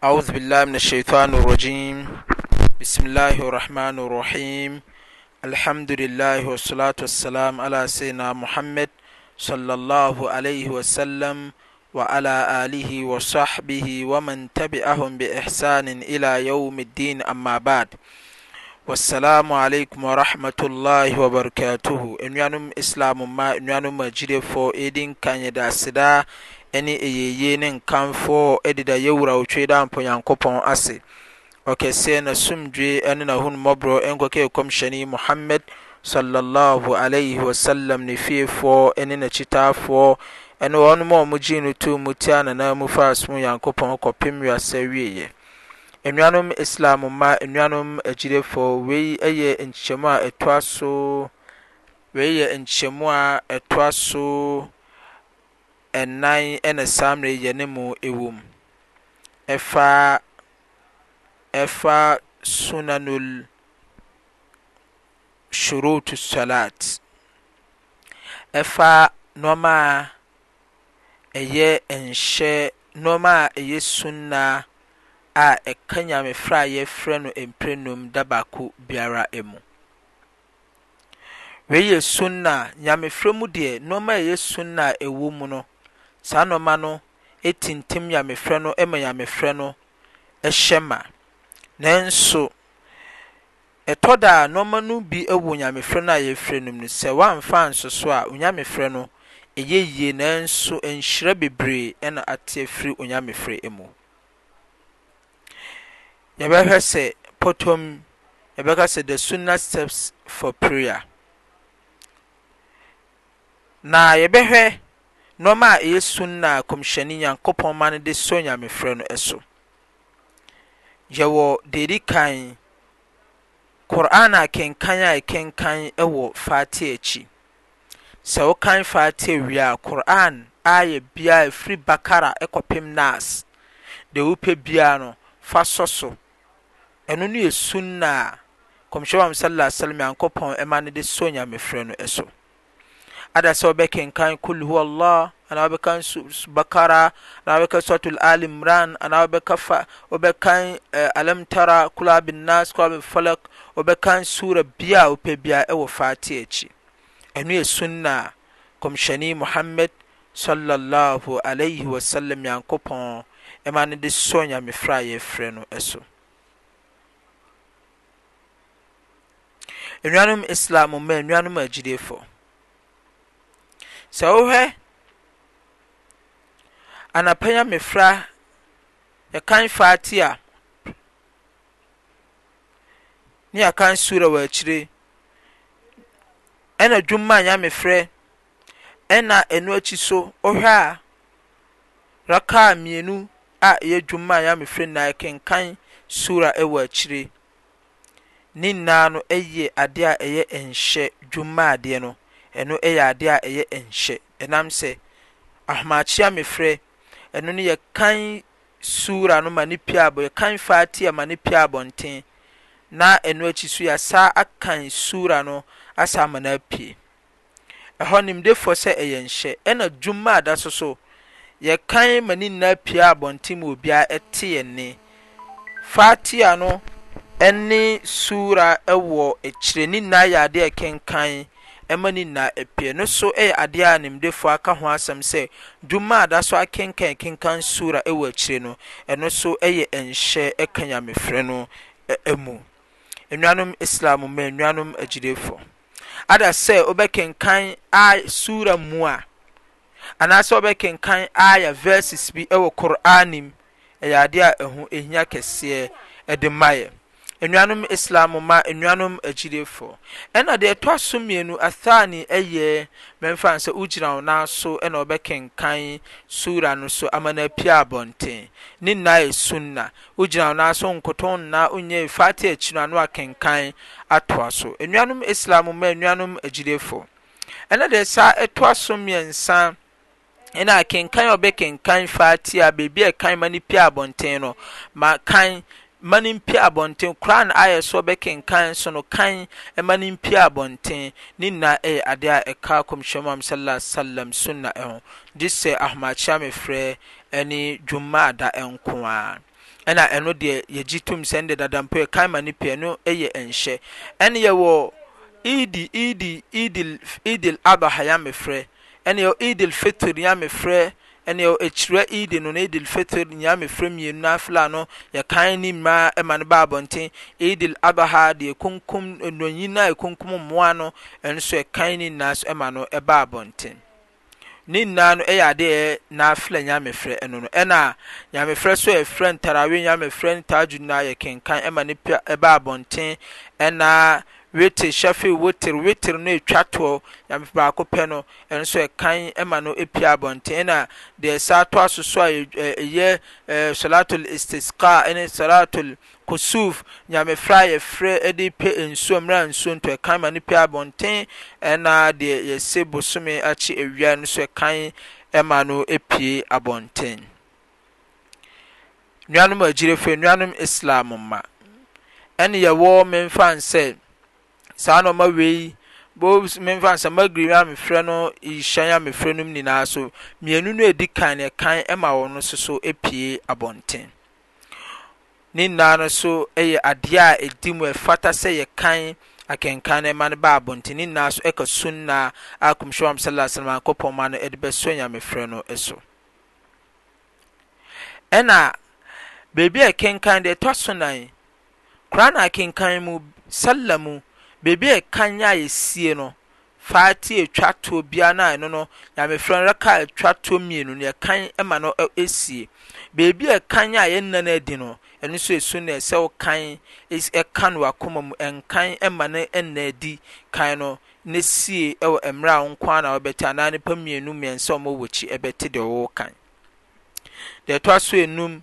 أعوذ بالله من الشيطان الرجيم بسم الله الرحمن الرحيم الحمد لله والصلاة والسلام على سيدنا محمد صلى الله عليه وسلم وعلى آله وصحبه ومن تبعهم بإحسان إلى يوم الدين أما بعد Wassalamu alaikum warahmatullahi wabarakatuhu Anuanom Islam mma, anuanom agyilefoɔ, ɛdi nkan yɛde aseda ɛne ɛyɛyie ne nkanfoɔ ɛde da yɛwura otwe da mpo Nyankopɔn ase ɔkɛseɛ na sumdwe ɛne na hun mɔborɔ ɛnkɔkɛ ɛkɔmhyɛne Muhammad sallallahu alaihi wasallam ne fiefoɔ ɛne na kyitaafoɔ ɛne wɔn mɔ ɔmo gyee no tuu mu tia na na mu faa som Nyankopɔn kɔpem wiasɛ wieɛ. Anuanom Islam mma, anuanom agyidefo, wei yɛ nkyekyɛmu a ɛtoa so, wei yɛ nkyekyɛmu a ɛtoa so ɛnan ɛna saa mmerɛ yɛ ne mu ɛwɔ mu. Ɛfa, ɛfa sunanul shurutu salat, ɛfa nnoɔma a. ɛyɛ nhyɛ nnoɔma a ɛyɛ Sunnah a ɛka Nyamefrɛ a yɛfrɛ no mprɛnum da baako biara mu. Wei yɛ Sunnah, Nyamefrɛ mu deɛ nnoɔma a ɛyɛ Sunnah a ɛwɔ mu no, saa nnoɔma no tintim Nyamefrɛ no ma Nyamefrɛ no hyɛ ma. Nanso Ɛtɔ da a nnoɔma no bi wɔ onyamefrɛ no a yɛfrɛ no mu no sɛ woamfa anhyɛ so a onyamefrɛ no ɛyɛ yie nanso nhyira bebree na ate afiri onyamefrɛ mu. Yɛbɛhwɛ sɛ pɔtɔm yɛbɛka sɛ the sunnah steps for prayer. Na yɛbɛhwɛ nnoɔma a ɛyɛ sunnah a Kɔmhyɛni Nyankopɔn ma no de sɔ onyamefrɛ no so. Yɛwɔ deɛ ɛdi kan, Qur'aan akenkan a ɛkenkan wɔ Fatiha akyi. Sɛ wokan Fatiha wie a, Qur'aan ayɛ biara ɛfiri Bakara kɔpem Nas, deɛ wopɛ biara no, fa sɔ so. Ɛno no yɛ Sunnah a Kɔmhyɛni Muhammad sallallahu alaihi wa sallam Nyankopɔn ma no de sɔ Nyamefrɛ no so. Ada sɛ wobɛkenkan Kul Huwa Allah anaa wobɛkan Bakara anaa wobɛka Suratul Al Imran anaa wobɛka fa wobɛkan eh, Alam Tara, Kul Abin Nas, Kul Abin Falak, wobɛkan sura bi a wopɛ bia ɛwɔ faate akyi. Ɛno yɛ sunna a kɔmhyɛni Muhammad sallallahu alaihi wasallam Nyankopɔn ɛma no de sɔ nyamefrɛ a yɛfrɛ no ɛso. Anuanom Islam mma anuanom agyidefo. Sɛ wohwɛ anapa nyamefra yɛkan fatia ne yɛkan sura wɔ akyire ɛna dwuma nyamefrɛ ɛna ɛno akyi so wohwɛ a raka mmienu a ɛyɛ dwuma nyamefrɛ na ɛkenkan sura ɛwɔ akyire Ne nyinaa no yɛ adeɛ a ɛyɛ nhyɛ, dwuma adeɛ no, ɛno yɛ adeɛ a ɛyɛ nhyɛ. Ɛnam sɛ ahomakyia mefrɛ, ɛno no yɛ kan suura no ma ne pie abɔ, yɛ kan faatiya ma ne pie abɔnten, na ɛno akyi so yɛasa akan suura no asa ama no apue. ɛhɔ nimdefoɔ sɛ ɛyɛ nhyɛ, ɛna dwom maa da so so, yɛkan ma ne nyinaa piaa abɔnten ma obiara te yɛn nne. Fatiha no ne Sura wɔ akyire ne nyinaa yɛ adeɛ a ɛkenkan ɛma ne nyinaa apue. No so yɛ adeɛ a nimdefoɔ aka ho asɛm sɛ dwom maa da so akenkan ɛkenkan Sura wɔ akyire no, ɛno so yɛ nhyɛ ɛka Nyamefrɛ no mu. Nnuanom Islam mma nnuanom agyidiefo. Ada sɛ wobɛkenkan aay Suura mu a, anaasɛ wobɛkenkan aaya, verses, bi wɔ Qur'aane mu, ɛyɛ adeɛ a ɛho hia kɛseɛ ɛde ma yɛ. Anuanom Islam mma, anuanom agyidiefoɔ. Ɛna deɛ ɛtɔ so mmienu, Athaani, ɛyɛ, mɛmfa no sɛ wogyina wo nan so na wobɛkenkan Suura no so ama no apue abɔnten. Ne nyinaa yɛ Sunnah. Ogyina nan so nkotow nna onyɛe Fatiha akyi no ano akenkan atoa so. Anuanom Islam mu anuanom agyidefo, ɛnnɛ de saa ɛtoa so mmiɛnsa na akenkan a wɔbɛkenkan Fatiha baabi a ɛkan ma no pia abɔnten no ma kan ma no mpia abɔnten, Quran ayɛ so wɔbɛkenkan nso no kan ma no mpia abɔnten. Ne nyinaa ɛyɛ ade a ɛka Kɔmhyɛni Muhammad sallallahu alaihi wasallam sunna ho, gye sɛ ahomakyia mefrɛ ne Dwummaada nko ara. Ɛna ɛno deɛ yɛgye tom sɛ ɛnde dada mpo ɛkan ma ne pɛ no yɛ nhyɛ. Ɛne yɛwɔ Eidi, Eidi, Eidil, Eidil Adha Nyamefrɛ, ɛne yɛwɔ Eidil Fitr Nyamefrɛ, ɛne yɛwɔ akyirɛ Eidi no, Eidil Fitr Nyamefrɛ mmienu Nafila no yɛkan ne nyinaa ma no ba abɔnten. Eidil Adha deɛ ɛkunkum nnɔnyini no a ɛkunkum mmoa no ɛno nso yɛkan ne nyinaa ma no ba abɔnten. Ne nyinaa no yɛ ade a ɛyɛ nafila nyamefrɛ ɛno no. Ɛna nyamefrɛ so a yɛfrɛ no tarawih nyamefrɛ no tahajjud no a yɛkenkan ɛma ne pia ɛba abɔnten. Ɛna witir, shafi witir, witir no ɛtwa toɔ nyamefrɛ baako pɛ no ɛno nso ɛkan ɛma no ɛpia abɔnten. Ɛna deɛ ɛsa toa so so a ɛyɛ salatul istisqa ɛne salatul Kosuf nyamefra a yɛfrɛ de pɛ nsuo mmerɛ a nsuo ntɔ, ɛkan ma no pue abɔnten, ɛna deɛ yɛse bosome akye awia no nso ɛkan ma no pue abɔnten. Nuanom agyirefo, nuanom Islam mma, ɛne yɛwɔ memfa nsɛ saa nɔma wei, bo memfa nsɛ magribi nyamefrɛ no, isha nyamefrɛ no nyinaa so, mmienu no ɛdi kan no ɛkan ma wɔn nso so pue abɔnten. Ne nyinaa no so yɛ adeɛ a ɛdi mu ɛfata sɛ yɛkan akenkan no ɛma no ba abɔnten ne nyinaa so ɛka sunna a kɔmhyɛ am sallallahu alaihi wasallam ankɔpɔn ma no ɛde bɛsɔ nyamefrɛ no so ɛna baabi a ɛkenkan deɛ ɛtɔ so nan Kur'aan akenkan mu salla mu biribi a kan a yɛsie no, Faatiha twa toɔ biara no a ɛno no Nyamefrɛ no raka'a twa toɔ mmienu no yɛ kan ma no sie. Biribi a kan a yɛnna no adi no, ɛno nso yɛ sunnɛ sɛ wo kan ka no w'akoma mu, ɛnkan ma no nna adi kan no na sie wɔ mmerɛ a wo nko ara na wobɛte anaa nnipa mmienu mmiɛnsa a wɔwɔ w'akyi bɛte deɛ worekan. Deɛ ɛtoa so nnum,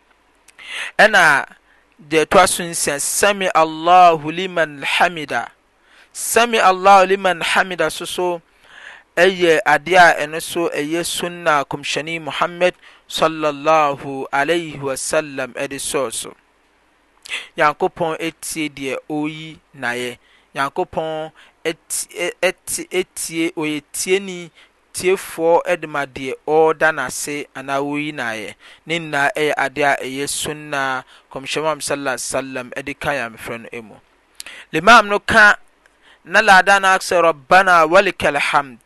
Ɛna deɛ ɛtoa so nsia, sami Allahu liman hamida. Sami Allahu liman hamida so so ɛyɛ adeɛ a ɛno so ɛyɛ sunna kɔmhyɛni Muhammad sallallahu alayhi wa sallam ɛde sɔɔ so. Nyankopɔn etie deɛ ɔyi n'ayɛ. Nyankopɔn etie oye tieni tiefoɔ de ma deɛ ɔreda no ase anaa ɔreyi no ayɛ, ne nyinaa yɛ adeɛ a ɛyɛ Sunnah a Nkɔmhyɛni Muhammad sallallahu alaihi wasallam de kaa Nyamefrɛ no mu. Limaam no ka na laadaa no ara sɛ Rabbana walikal hamd.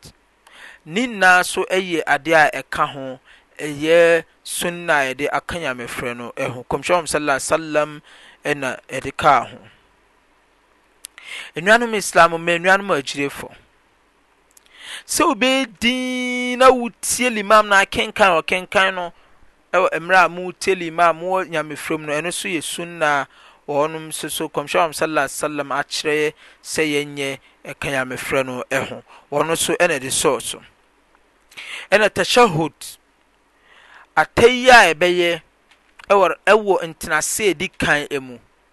Ne nyinaa so yɛ adeɛ a ɛka ho, ɛyɛ Sunnah a yɛde aka Nyamefrɛ no ho, Nkɔmhyɛni Muhammad sallallahu alaihi wasallam na ɛde kaa ho. Anuanom Islam, m'anuanom agyidifoɔ, sɛ wobɛyɛ dinn na wotie limam na akenkan ɔkenkan no ɛwɔ mmerɛ a motie limam wɔ nyamefrɛ mu no ɛno nso yɛ sunna wɔ hɔnom nso so kɔmhyɛ wɔn sallallahu alaihi wasallam akyerɛ sɛ yɛnyɛ ɛka nyamefrɛ no ɛho wɔn nso ɛna ɛde sɔɔ so ɛna tashahud atayia a ɛbɛyɛ ɛwɔ ɛwɔ ntenaseɛ di kan mu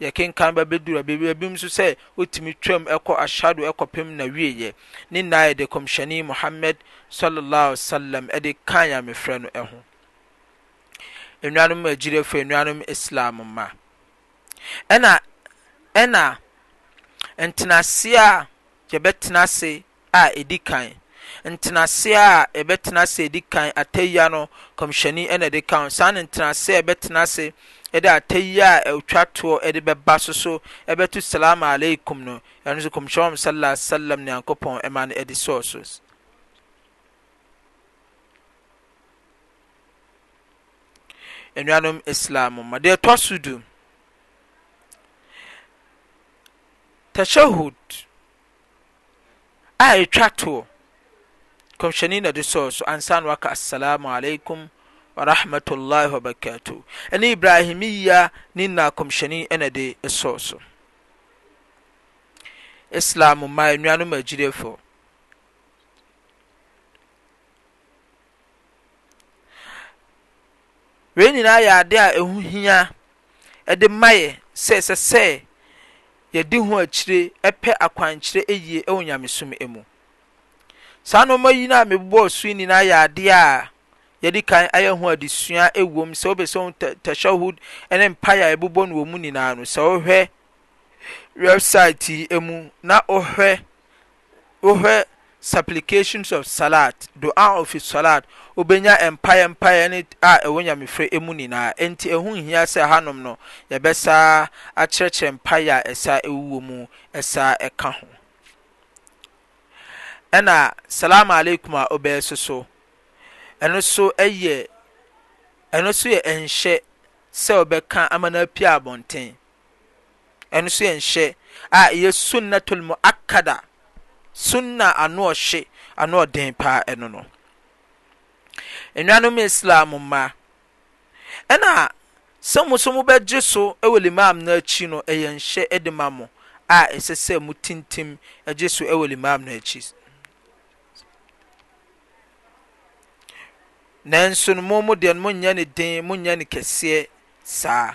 yɛkenkan ba bedur a beebi binom so sɛ otumi twa mu kɔ Ashadu kɔpem n'awieyɛ, ne nyinaa yɛ de Kɔmhyɛni Muhammad Sallallahu Alaihi Wasallam de kaa Nyamefrɛ no ho. Enuanom agyirefo, enuanom Islam mma, ɛna ɛna ntenaseɛ a yɛbɛtena ase a ɛdi kan. Ntenaseɛ a ɛbɛtena ase a ɛdi kan, atayia no, Kɔmhyɛni na ɛde ka ho. Saa na ntenaseɛ a ɛbɛtena ase de atayia a ɛtwa toɔ de bɛba so so bɛto Salaam Aleikum no, ɛno nso Kɔmhyɛni Muhammad Sallallahu Alaihi Wasallam na Nyankopɔn ma no adi sɔɔ so. Anuanom Islam ma deɛ ɛtɔ so du, Tashahud, a etwa toɔ, Nkɔmhyɛni na de sɔɔ so ansa na waka Assalamu alaikum wa rahmatullahi wa barakatuh. Ɛne Ibrahimiyya ne nyinaa Nkɔmhyɛni na de sɔɔ so. Islam mma anuanom agyidiefoɔ. Wei nyinaa yɛ ade a ɛho hia de ma yɛ sɛ ɛsɛ sɛ yɛde ho akyire pɛ akwankyerɛ yie wɔ nyamesom mu. Saa nnoɔma yi no a mebobɔɔ so yi nyinaa yɛ ade a yɛde kan ayɛ ho adesua wom sɛ wobɛ sɛ wohu tashahud ne mpaeɛ a ɛbobɔ no wɔ mu nyinaa no sɛ wohwɛ website yi mu na wohwɛ wohwɛ Supplications of Salat, Du'aa'u fi Salat, wobenya mpaeɛ mpaeɛ no a ɛwɔ Nyamefrɛ mu nyinaa. Enti ɛho nhia sɛ hanom no yɛbɛsa akyerɛkyerɛ mpaeɛ a ɛsa wɔ mu sa ka ho. Ɛna Salaam Aleikum a wobɛyɛ so so, ɛno so yɛ ɛno so yɛ ɛnhyɛ sɛ wobɛka ama no apue abɔnten. ɛno nso yɛ nhyɛ a ɛyɛ sunnatul mu'akkada sunna ano ɔhye ano ɔden paa ɛno no nnuanom islam mma ɛna sɛ mo so mobɛgye so wɔ limam no akyi no ɛyɛ nhyɛ de ma mo a ɛsɛ sɛ mo tintim gye so wɔ limam no akyi nanso no mo mo deɛ no monyɛ ne den monyɛ ne kɛseɛ saa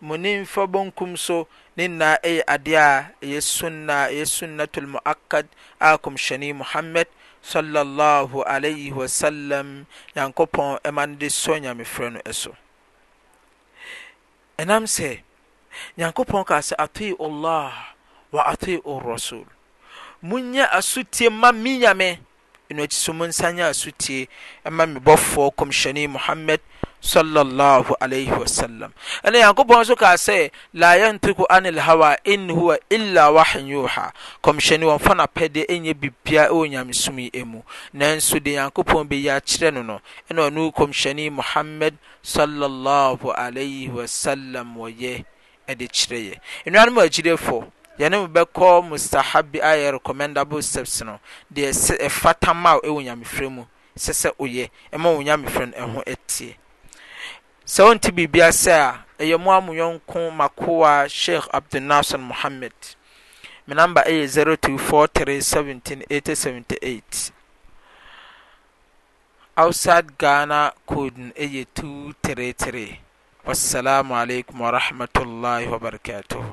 mu ne mfa bonkum so ne nyinaa yɛ adeɛ a ɛyɛ sunnah, ɛyɛ sunnatul mu'akkad a Kɔmhyɛni Muhammad, Sallallahu Alaihi Wasallam, Nyankopɔn ma no de sɔ Nyamefrɛ no so. Ɛnam sɛ, Nyankopɔn kaa sɛ, Ati'u Allah wa ati'u Rasul. Monyɛ asotie mma me Nyame Ɛno akyi nso monsan nyɛ asotie mma me bɔfoɔ kɔmhyɛne Muhammad sallallahu alaihi wasallam. Ɛna Nyankopɔn nso kaa sɛ, La yantiku anil hawa in huwa illa wahyin yuha. Kɔmhyɛne wɔmfa n'apɛdeɛ ɛnyɛ biribiara ɛwɔ nyamesom yi ɛmu, nanso deɛ Nyankopɔn bɛyi akyerɛ no no ɛna ɔno kɔmhyɛne Muhammad sallallahu alaihi wasallam ɔyɛ. de kyerɛ yɛ. Anuanom agyidefo, yɛne mo bɛkɔ mustahabbi a ɛyɛ recommendable steps no, deɛ ɛsɛ, ɛfata ma wo wɔ nyamefrɛ mu, ɛsɛ sɛ woyɛ, ɛma wo nyamefrɛ no ɛho teɛ. Sɛ wonte biribi ase a, ɛyɛ mo ara mo yɔnko, m'akoa Sheikh Abdul Nasser Mohammed. Me number ɛyɛ 0243 17 80 78. Outside Ghana code no ɛyɛ 233. Wassalamu alaikum warahmatullahi wabarakatuhu.